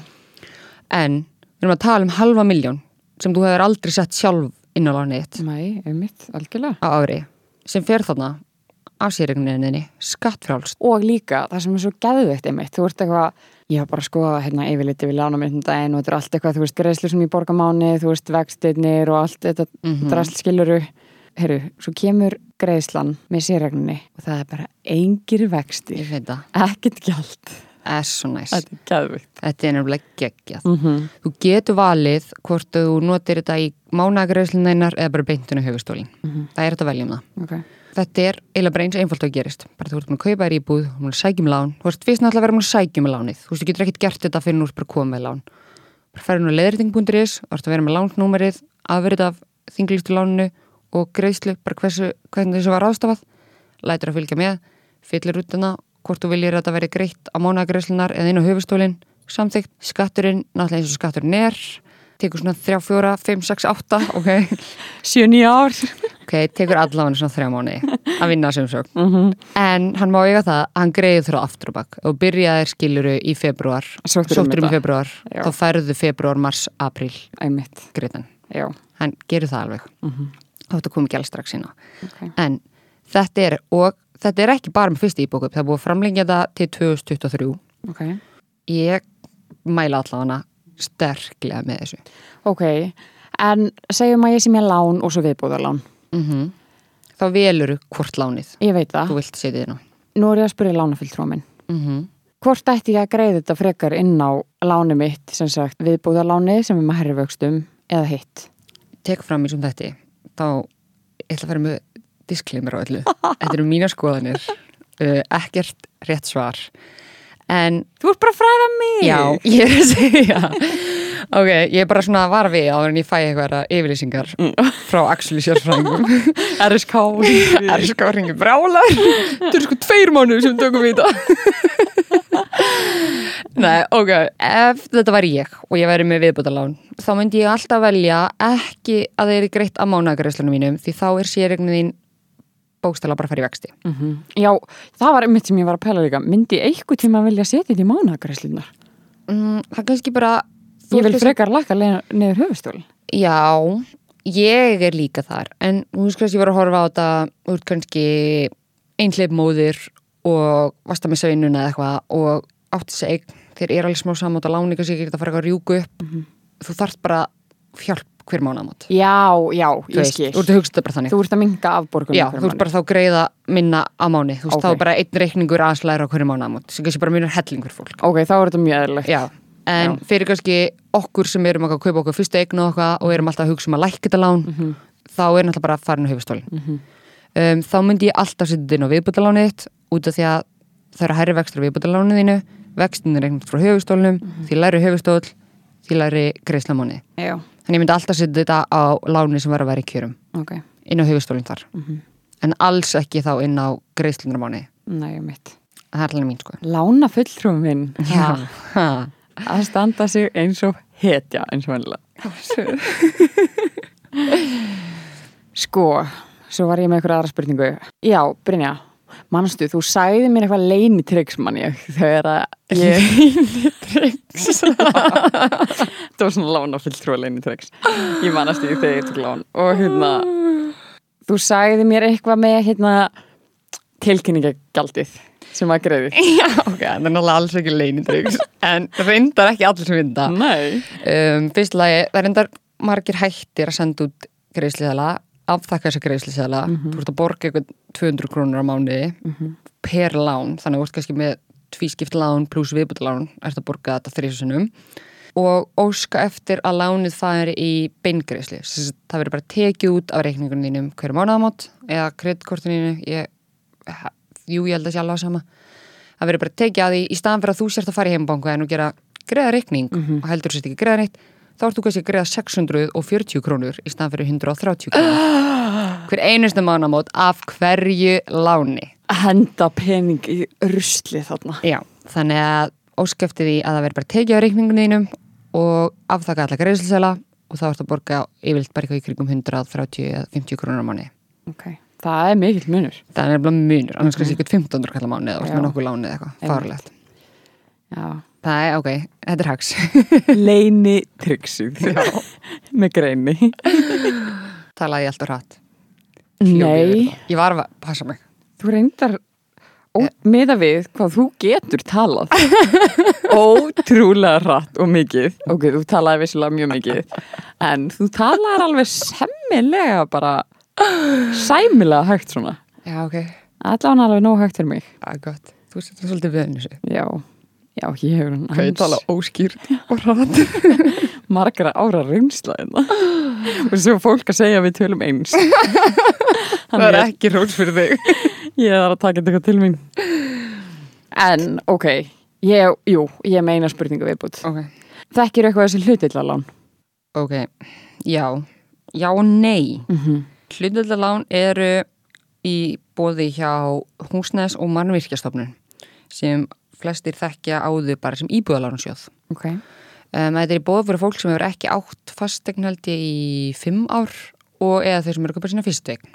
En við erum að tala um halva miljón sem þú hefur aldrei sett sjálf inn á lánið Nei, um mitt, algjörlega. á ári. Sem fer þarna af sérregninni skattfrjálst. Og líka, það sem er svo geðveikt einmitt, þú ert eitthvað, ég var bara að skoða hérna yfirliti við lánum einhvern daginn og þetta er allt eitthvað, þú veist, greiðslu sem ég borga mánu, þú veist, vextinnir og allt þetta Mhm. drast skiluru. Herru, svo kemur greiðslan með sérregninni og það er bara engir vextir, Ég veit það. ekkert gjald. Er svo næst. Þetta er er nefnilega geggjað. Mm -hmm. Þú getur valið hvort þú notir þetta í mánagreðslineinar eða bara beintinu höfustólin. Það er þetta að velja um það. Ok. Þetta er eiginlega bara eins einfalt að gerist. Bara þú ert búin að kaupa þér íbúð, þú ert búin að sækja um lán. Þú ert fyrst náttúrulega að vera búin að sækja um lánið. Þú veist, þú getur ekkert gert þetta fyrir nú bara komið með lán. Bara nú að leðriting.is, þú ert að vera með lánsnúmerið, afverið af þinglistu láninu og greiðslu, bara hversu, hvernig þessu var ráðstafað. Lætur að fylgja með, fyllir út hana, hvort þú viljir að þetta veri greitt á mánagreðslinar eða inn á höfustólinn, samþygt, skatturinn, náttúrulega eins og skatturinn er, tekur svona 3, 4, 5, 6, 8, ok, Sjö nýja ár. ok, tekur allavega svona þrjá mánu að vinna sem sög. Mm En hann má eiga það að hann greiði þrjá aftur og bakk og byrjaðir skiluru í februar, Sóttir um sóttur um í þetta. februar, Já. þá færðu februar, mars, april greiðan. Hann gerir það alveg. þá þetta kom ekki alls strax sína Ok. en þetta er, og þetta er ekki bara með fyrsta íbúkup, það er búið að framlengja það til 2023 Ok. ég mæla allavega sterklega með þessu Ok, en segjum að ég sem ég lán og svo viðbúðarlán. mm þá veluru hvort lánið Ég veit það. nú er ég að spyrja lánafulltrúa minn. mm Hvort ætti ég að greiða þetta frekar inn á láni mitt, sem sagt, viðbúðarláni sem er með herri vöxtum eða hitt? tek fram í sem þetta þá ég ætla að fara með disclaimer á öllu. Þetta eru mína skoðanir. Uh, ekkert rétt svar. En Þú ert bara fræða mig! já, ég er að segja. Ok, ég er bara svona að vara við áður en ég fæ eitthvað yfirlýsingar frá Axel sérfræðingum. RSK. er að ringa brálar. Þetta eru sko tveir mánuð sem tökum við þetta. Nei, ok, ef þetta væri ég og ég væri með viðbútalán þá myndi ég alltaf velja ekki að þeir eru greitt að mánagreislunum mínum því þá er sérregnin bókstala bara fara í vexti Mhm. Já, það var einmitt sem ég var að pæla líka. Myndi ég eitthvað tíma að vilja setja þetta í mánagræslunar? mm, Það kannski bara Ég vil frekar lakka neður höfustól. Já, ég er líka þar en þú veist kannski ég var að horfa á þetta úr kannski einhleip móðir og vasta með sveinuna eða eitthvað og átti eign þegar er alveg smá samátt að láni kannski ekki að fara eitthvað að rjúku upp þú þarft bara hjálp hver mánaðamót Já, já, ég veist, skil. Þú ert að bara þannig Þú ert að minga afborgunum. Já, þú ert bara þá að greiða minna á mánu þú veist, Ok. þá er bara einn reikningur aðslæra á hverju mánaðamót sem kannski bara munar hellingur fólk Ok, þá er þetta mjög eðlilegt. Já, en Já. fyrir kannski okkur sem erum að kaupa okkur fyrstu eignu okkar og erum alltaf að hugsa um að lækka þetta lán Mhm. þá er náttúrulega bara farin á höfustólin um, þá myndi ég alltaf setja inn á viðbútalánið þitt út af því að það eru hærri vextur á viðbútalánið þínu vextin er reiknast frá höfustólnum því læri höfustól, því læri greiðslamáni Já, þannig ég myndi alltaf setja þetta á láni sem var að vera í kjörum ok. inn á höfustólinn þar en alls ekki þá inn á greiðslunarmáni Nei, mitt. það er alveg mín sko Lána fulltrúum minn. Já. Ha. Að standa sig eins og hetja, eins og vennilega. Sko, svo var ég með eitthvað aðra spurningu. Já, Brynja, manstu, þú sagði mér eitthvað leinitryggs mann ég þegar að ég... Leinitryggs? það var svona lána fulltrúa leinitryggs. Ég manast því þegar ég tók lán. Og hérna, þú sagði mér eitthvað með hérna tilkynningagjaldið sem að greiði. Já, ok, það er náttúrulega alls ekki leinitryggs en reyndar ekki allir sem vinda Nei. um, Fyrst lagi, það reyndar margir hættir að senda út greiðsliðala afþakka þessa greiðsliðala þú ert að borga eitthvað 200 krónur á mánuði per lán, þannig að þú ert kannski með tvískipt lán pluss viðbútalán ert að borga þetta þrísusunum og óska eftir að lánið færi í beingreisli, það verður bara tekið út af reikningunum þínum hverju mánuðamót eða kreditkortinu ég, jú, ég held að sé alveg sama. Það verður bara tekið að því í staðan fyrir að þú sért að fara í heimbanku en þú gera greiða reikning og heldur sért ekki greiða neitt þá ert þú kannski að greiða 640 krónur í staðan fyrir 130 krónur hver einustu mánamót af hverju láni Henda pening í rusli þarna. Já, þannig að óskefti því að það verður bara tekið á reikningunum þínum og afþakka alla greiðslisela og þá ert að borga yfirleitt bara í krigum 130 eða 50 krónur á mánu Ok. Það er mikill munur. það er nefnilega munur, annars kannski eitthvað 1500 kallar mánu eða Já. með nokkuð láni eða eitthvað, fárlegt Já. Það er, ok, þetta er hags Leini tryggsið. Með greini. talaði ég alltaf hratt Nei, Ég var að passa mig þú reyndar ó, meða við hvað þú getur talað. Ótrúlega rætt og mikið. Ok, þú talaði vissilega mjög mikið. En þú talaði alveg semmilega bara sæmilega hægt svona. Já, ok, Allan alveg nóg hægt fyrir mig. það er gott Þú setur svolítið við henni Já, já, ég hefur hann Hvað ég tala óskýrt og hratt? Margra ára reynsla hérna. og svo fólk að segja við tölum eins. Það er ekki róts fyrir þig. Ég er að taka þetta til mín. En ok. Ég, jú, ég meina spurningu viðbútt Ok, þekkir eitthvað þessi hlutillalán ok, já. Já og nei. Mm -hmm. Hlutildalán eru í bóði hjá húsnæðs og mannvirkjastofnun sem flestir þekkja áður bara sem íbúðalánarsjóð ok, Um, þetta er bóð fyrir fólk sem hefur ekki átt fastegn held ég í fimm ár og eða þau sem eru að köpa sína fyrstu eign.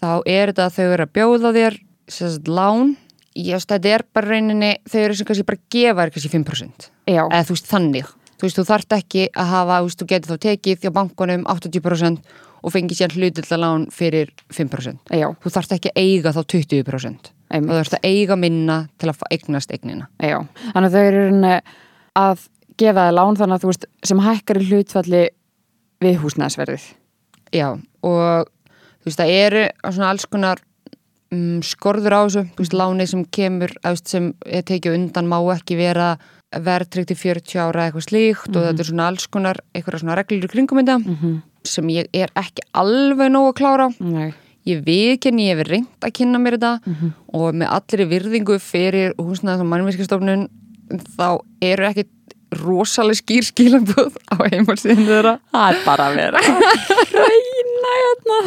Þá er þetta að þau eru að bjóða þér sérst lán, just, þetta er bara reyninni, þau eru sem kannski bara að gefa þér kannski 5%. já, Eða þú veist þannig. Þú veist, þú þarft ekki að hafa, þú veist, þú getur þá tekið því á bankunum 80% og fengi síðan hlutilla lán fyrir 5%. já, Þú þarft ekki að eiga þá 20%. Einmitt. Þú þarft að eiga minna til að eignast eignina. já. Þannig að þau eru að gefa þér lán þannig að þú veist sem hækkar í hlutfalli við húsnæðsverðið. Já, og þú veist, það eru svona alls konar um, skorður á þessu, þú veist, lánið sem kemur, veist, sem er tekið undan má ekki vera verðtryggt í 40 ára eitthvað slíkt og þetta er svona alls konar eitthvað svona reglur í kringum þetta Mhm. Sem ég er ekki alveg nógu að klára. Nei. Ég viðkenni, ég hef reynd að kynna mér þetta Mhm. og með allri virðingu fyrir húsnæðis og mannvískastofnun þá eru ekki rosalega skýr skilabúð á heimalsíðinu þeirra. Það er bara að vera reyna hérna.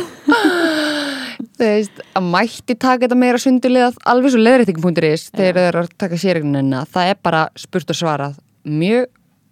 Veist, að mætti taka þetta meira sundulegað alveg svo leðrætting.is þegar þeir eru að taka séregnina það er bara spurt og svarað mjög,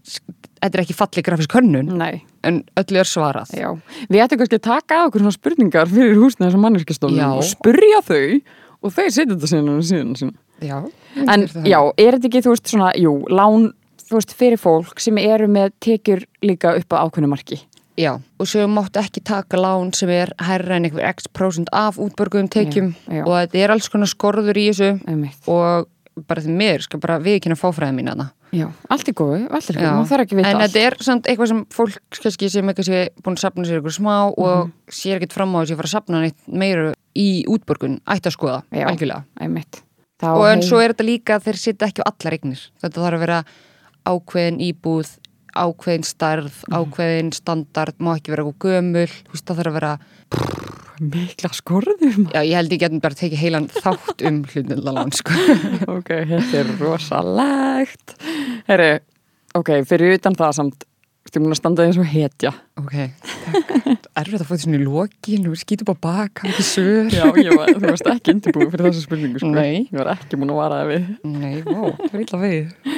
þetta er ekki falli grafísk hönnun Nei, en öllu er svarað já. Við ættum kannski að taka á okkur svona spurningar fyrir húsnæðis og mannvirkjastofnun Já. og spurja þau og þeir setja þetta síðan á síðan sína. Já, En já, er þetta ekki, þú veist, svona, jú, lán, þú veist, fyrir fólk sem eru með tekjur líka upp á ákveðnu marki? Já, og svo máttu ekki taka lán sem er hærra en einhver x prósent af útbörguðum tekjum Já, já. og þetta er alls konar skorður í þessu Einmitt. og bara því mér skal bara viðkynna fáfræði mín hana Já, allt er góð, allt er Já. góð, maður þarf ekki að vita En allt. þetta er samt eitthvað sem fólk kannski sem eitthvað sé búin að sapna sér eitthvað smá og sér ekkert fram á þessi að fara að sapna neitt meira í útborgun ætti að skoða, Já. algjörlega Einmitt. Þá og en hei- svo er þetta líka að þeir sitja ekki á allar eignir þetta þarf að vera ákveðin íbúð ákveðin starð, ákveðin standard má ekki vera eitthvað gömul þú veist, það þarf að vera, mikla skorður já ég held ég getum bara tekið heilan þátt um hlutnillalán sko. ok, þetta er rosalegt Herri, ok, fyrir utan það samt Þú múin að standa eins og hetja ok, erfið að því svona í lokin og skýtu bara bak, hafa ekki sör Já, var, þú varst ekki undirbúið fyrir þessu spurningu sko. Nei. Ég var ekki múin að vara það við nei, vá, það var illa við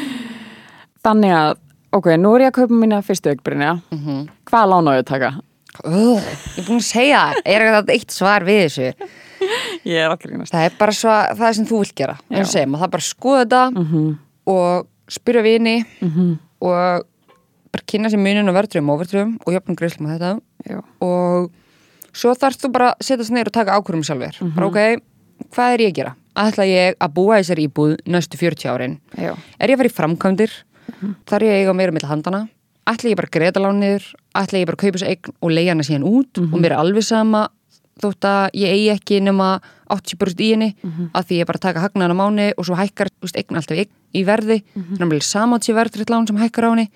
Þannig að, ok, nú er ég að kaupa mína fyrstu aukbrynja mm -hmm. Hvað lán á ég að taka? Ugh, ég er búin að segja er eitthvað eitt svar við þessu Ég er allir einast það er bara svo, það sem þú vilt gera segja, það bara að skoða þetta mm -hmm. og spyrja vini Mm og bara kynna sér munin og verðröfum og overtröfum og jöfnum greiðslum á þetta. Já, og svo þarfst þú bara að setjast neyru og taka ákvörðum sjálfur bara ok, hvað er ég að gera? ætla ég að búa í þessari íbúð næstu 40 árin? Já, er ég að fara í framkvæmdir? Þar ég að eiga meira með handana ætla ég bara að greiða lánir ætla ég bara að kaupa þessu eign og leiða hana síðan út og mér er alveg sama þótt að ég eigi ekki nema 80% í henni að því ég bara taka hagnaðan á mánu og svo hækkar eign alltaf eign í verði. Náttúrulega samátt sér verðriðt lán sem hækkar á henni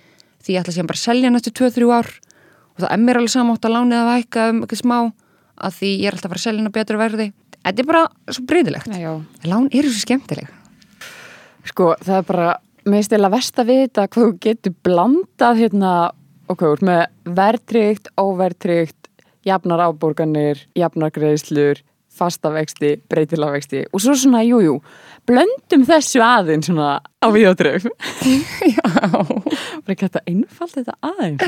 því ég ætla bara að selja hann eftir 2-3 ár. Og það er mér alveg samátt að lánið að hækka um eitthvað smá að því ég er alltaf að fara að selja hann á betur verði. Þetta er bara svo já. lán eru svo skemmtileg. Sko, það er bara, mér stila verst að vita hvað þú getur blandað hérna, ok, úr með verðtrygt, óverðtrygt, jafnar áborganir, jafnar greiðslur, fastavexti, breytilavexti og svo svona, jú, jú, blöndum þessu aðeins svona á videodröf. já Bara ekki þetta einfalt þetta aðeins.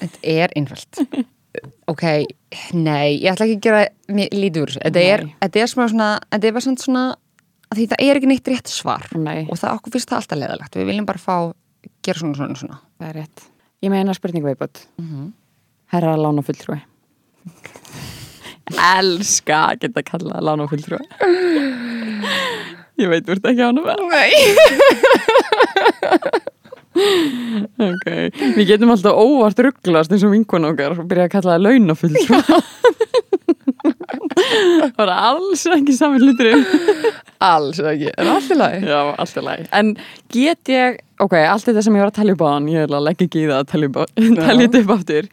Þetta er einfalt. ok, nei, ég ætla ekki að gera þessu. Þetta er, þetta er svona, svona, þetta er bara svona því það er ekki neitt rétt svar. Nei, Og það okkur finnst það alltaf leðalegt. Við viljum bara fá, gera svona svona svona. það er rétt. Ég meina spurningu viðbútt. Mm Herra lána fulltrúi. Elska að geta kallað lána fulltrúi. Ég veit, þú ert ekki ánum. Nei. Ok, við getum alltaf óvart rugglast eins og vinkun okkar og byrja að kalla það launafulltrúa. Það var alls ekki saman hluturinn. Alls ekki, en allt í lagi. Já, allt er læg. En get ég, ok, allt þetta sem ég var að tellja upp á hann, ég er að leggja ekki í það að tellja þetta upp áttur.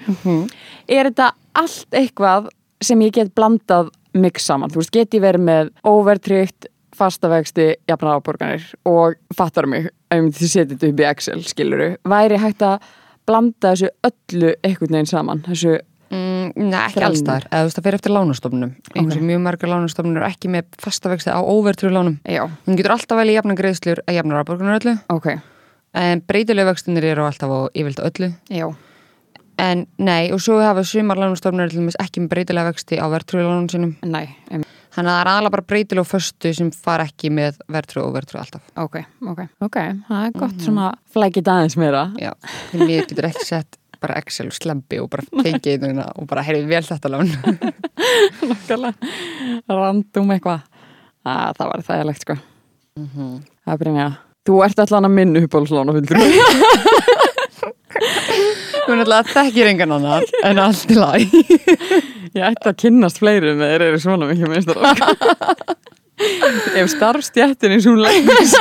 Er þetta allt eitthvað sem ég get blandað mix saman? Þú veist, get ég verið með overtryggt, fastavexti, jafnar áborganir og fattar mig, ef þið setja þetta upp í Excel, skiluru, væri hægt að blanda þessu öllu einhvern veginn saman, þessu, Mm, nei, ekki Þrælni. alls þar. Eða þú veist, það fer eftir lánastofnunum. Einhvers Ok. okay. mjög margar lánastofnunum eru ekki með fastavexti á óvertrú lánum. já, Hún getur alltaf velið jafnan greiðslur að jafnar áborgunar öllu. ok, En breytilegu vextunir eru alltaf á yfirlt öllu. já, En nei, og svo hafa til dæmis ekki með breytilega vexti á verðtrúlánum sinum. nei, em, Þannig að það er aðalega bara breytilega og föstu sem fara ekki með verðtrú og verðtrú alltaf. ok, ok, ok, það er gott svona flækið aðeins meira. Já, bara Excel og slempi og bara fengið þetta og bara heyrði vel þetta lán. Nákvæmlega. Randum eitthvað. Að, Það var þægilegt sko. Það er Brynja. Þú ert allan að minna uppáhaldslána fylgur Þú náttúrulega þekkir engan annan en allt í lagi. Ég ætti að kynnast fleiri en þeir eru svona mikið meistar Ef starfstjættin og hún leggis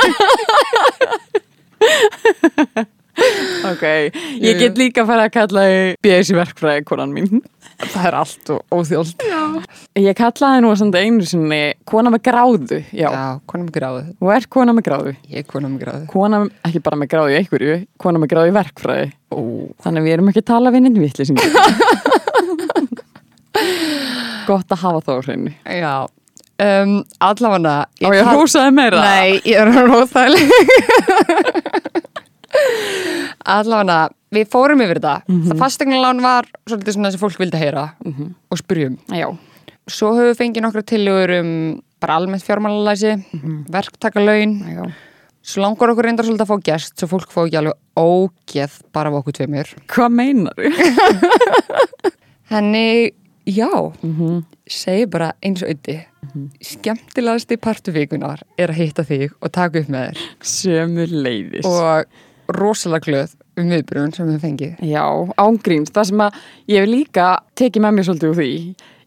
Ok, ég get líka að fara að kalla BS verkfræði konan mín. Það er allt og óþjóld Já, Ég kallaði nú samt einu sinni kona með gráðu Já, Já konum með gráðu. Þú ert kona með gráðu? Ég er konum með gráðu. Kona, ekki bara með gráðu í einhverju Kona með gráðu í verkfræði. Ó, Þannig við erum ekki að tala við ninn vittlisingi Gott að hafa þá hreinu. Já um, Allavega Á ég að hrósaði meira? Nei, ég er að róþægileg Allavega, við fórum yfir þetta mm -hmm. Það fastegnalán var svolítið svona sem fólk vildi heyra og spyrjum Já, Svo höfum við fengið nokkra tillögur um bara almennt fjármálalæsi mm -hmm. verktakalögin. Já. Svo langar okkur reyndar svolítið að fá gest svo fólk fá ekki alveg ógeð bara af okkur tveimur. Hvað meinar þú? Henni, já. Mm -hmm. segi bara eins og ytti skemmtilegasti partufíkunar er að hitta þig og taka upp með þér. Sömu leiðis og rosalega glöð um viðbrun sem við fengið Já, ángríns, það sem að ég hef líka tekið með mér svolítið úr því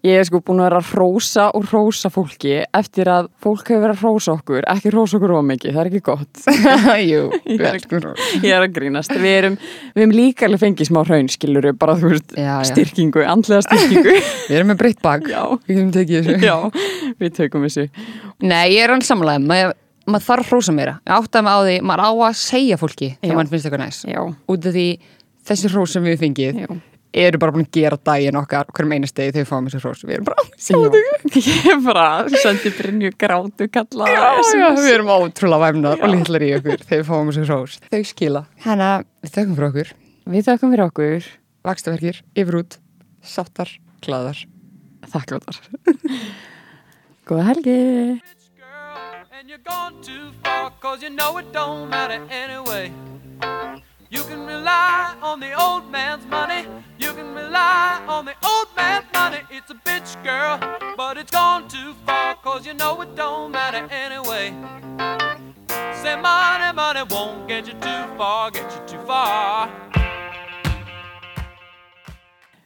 Ég hef sko búin að vera að hrósa og hrósa fólki eftir að fólk hefur verið að hrósa okkur, ekki hrósa okkur ómikið, það er ekki gott. Jú, Ég er, vel ég er að grínast. Við erum, við erum líka alveg fengið smá hraun, skiluru, bara þú veist, Já, já. styrkingu, andlega styrkingu. Við erum með breytt bak. Við getum tekið þessu Já, við tökum þessu. Nei, ég er hann samlega maður, maður þarf að hrósa áttaði mig á því, maður á að segja fólki þegar mann finnst eitthvað næs. Já, Út af því þessi hrós sem við fengið já. eru bara búin að gera daginn okkar hverjum einastegi þegar við fáum þessi hrós. Við erum bara, Ég er bara, sendi Brynju grátu kalla. já, já, við erum ótrúlega væmnar og litlar í okkur þegar við fáum þessi hrós. Þau skila. Hanna, við þökkum fyrir okkur. Við þökkum fyrir okkur. Vakstaverkir, yfir út, sáttar, Þakkláttar. Góða helgi. And you're gone too far, cause you know it don't matter anyway. You can rely on the old man's money, you can rely on the old man's money. It's a bitch, girl, but it's gone too far, cause you know it don't matter anyway. Say money, money won't get you too far, get you too far.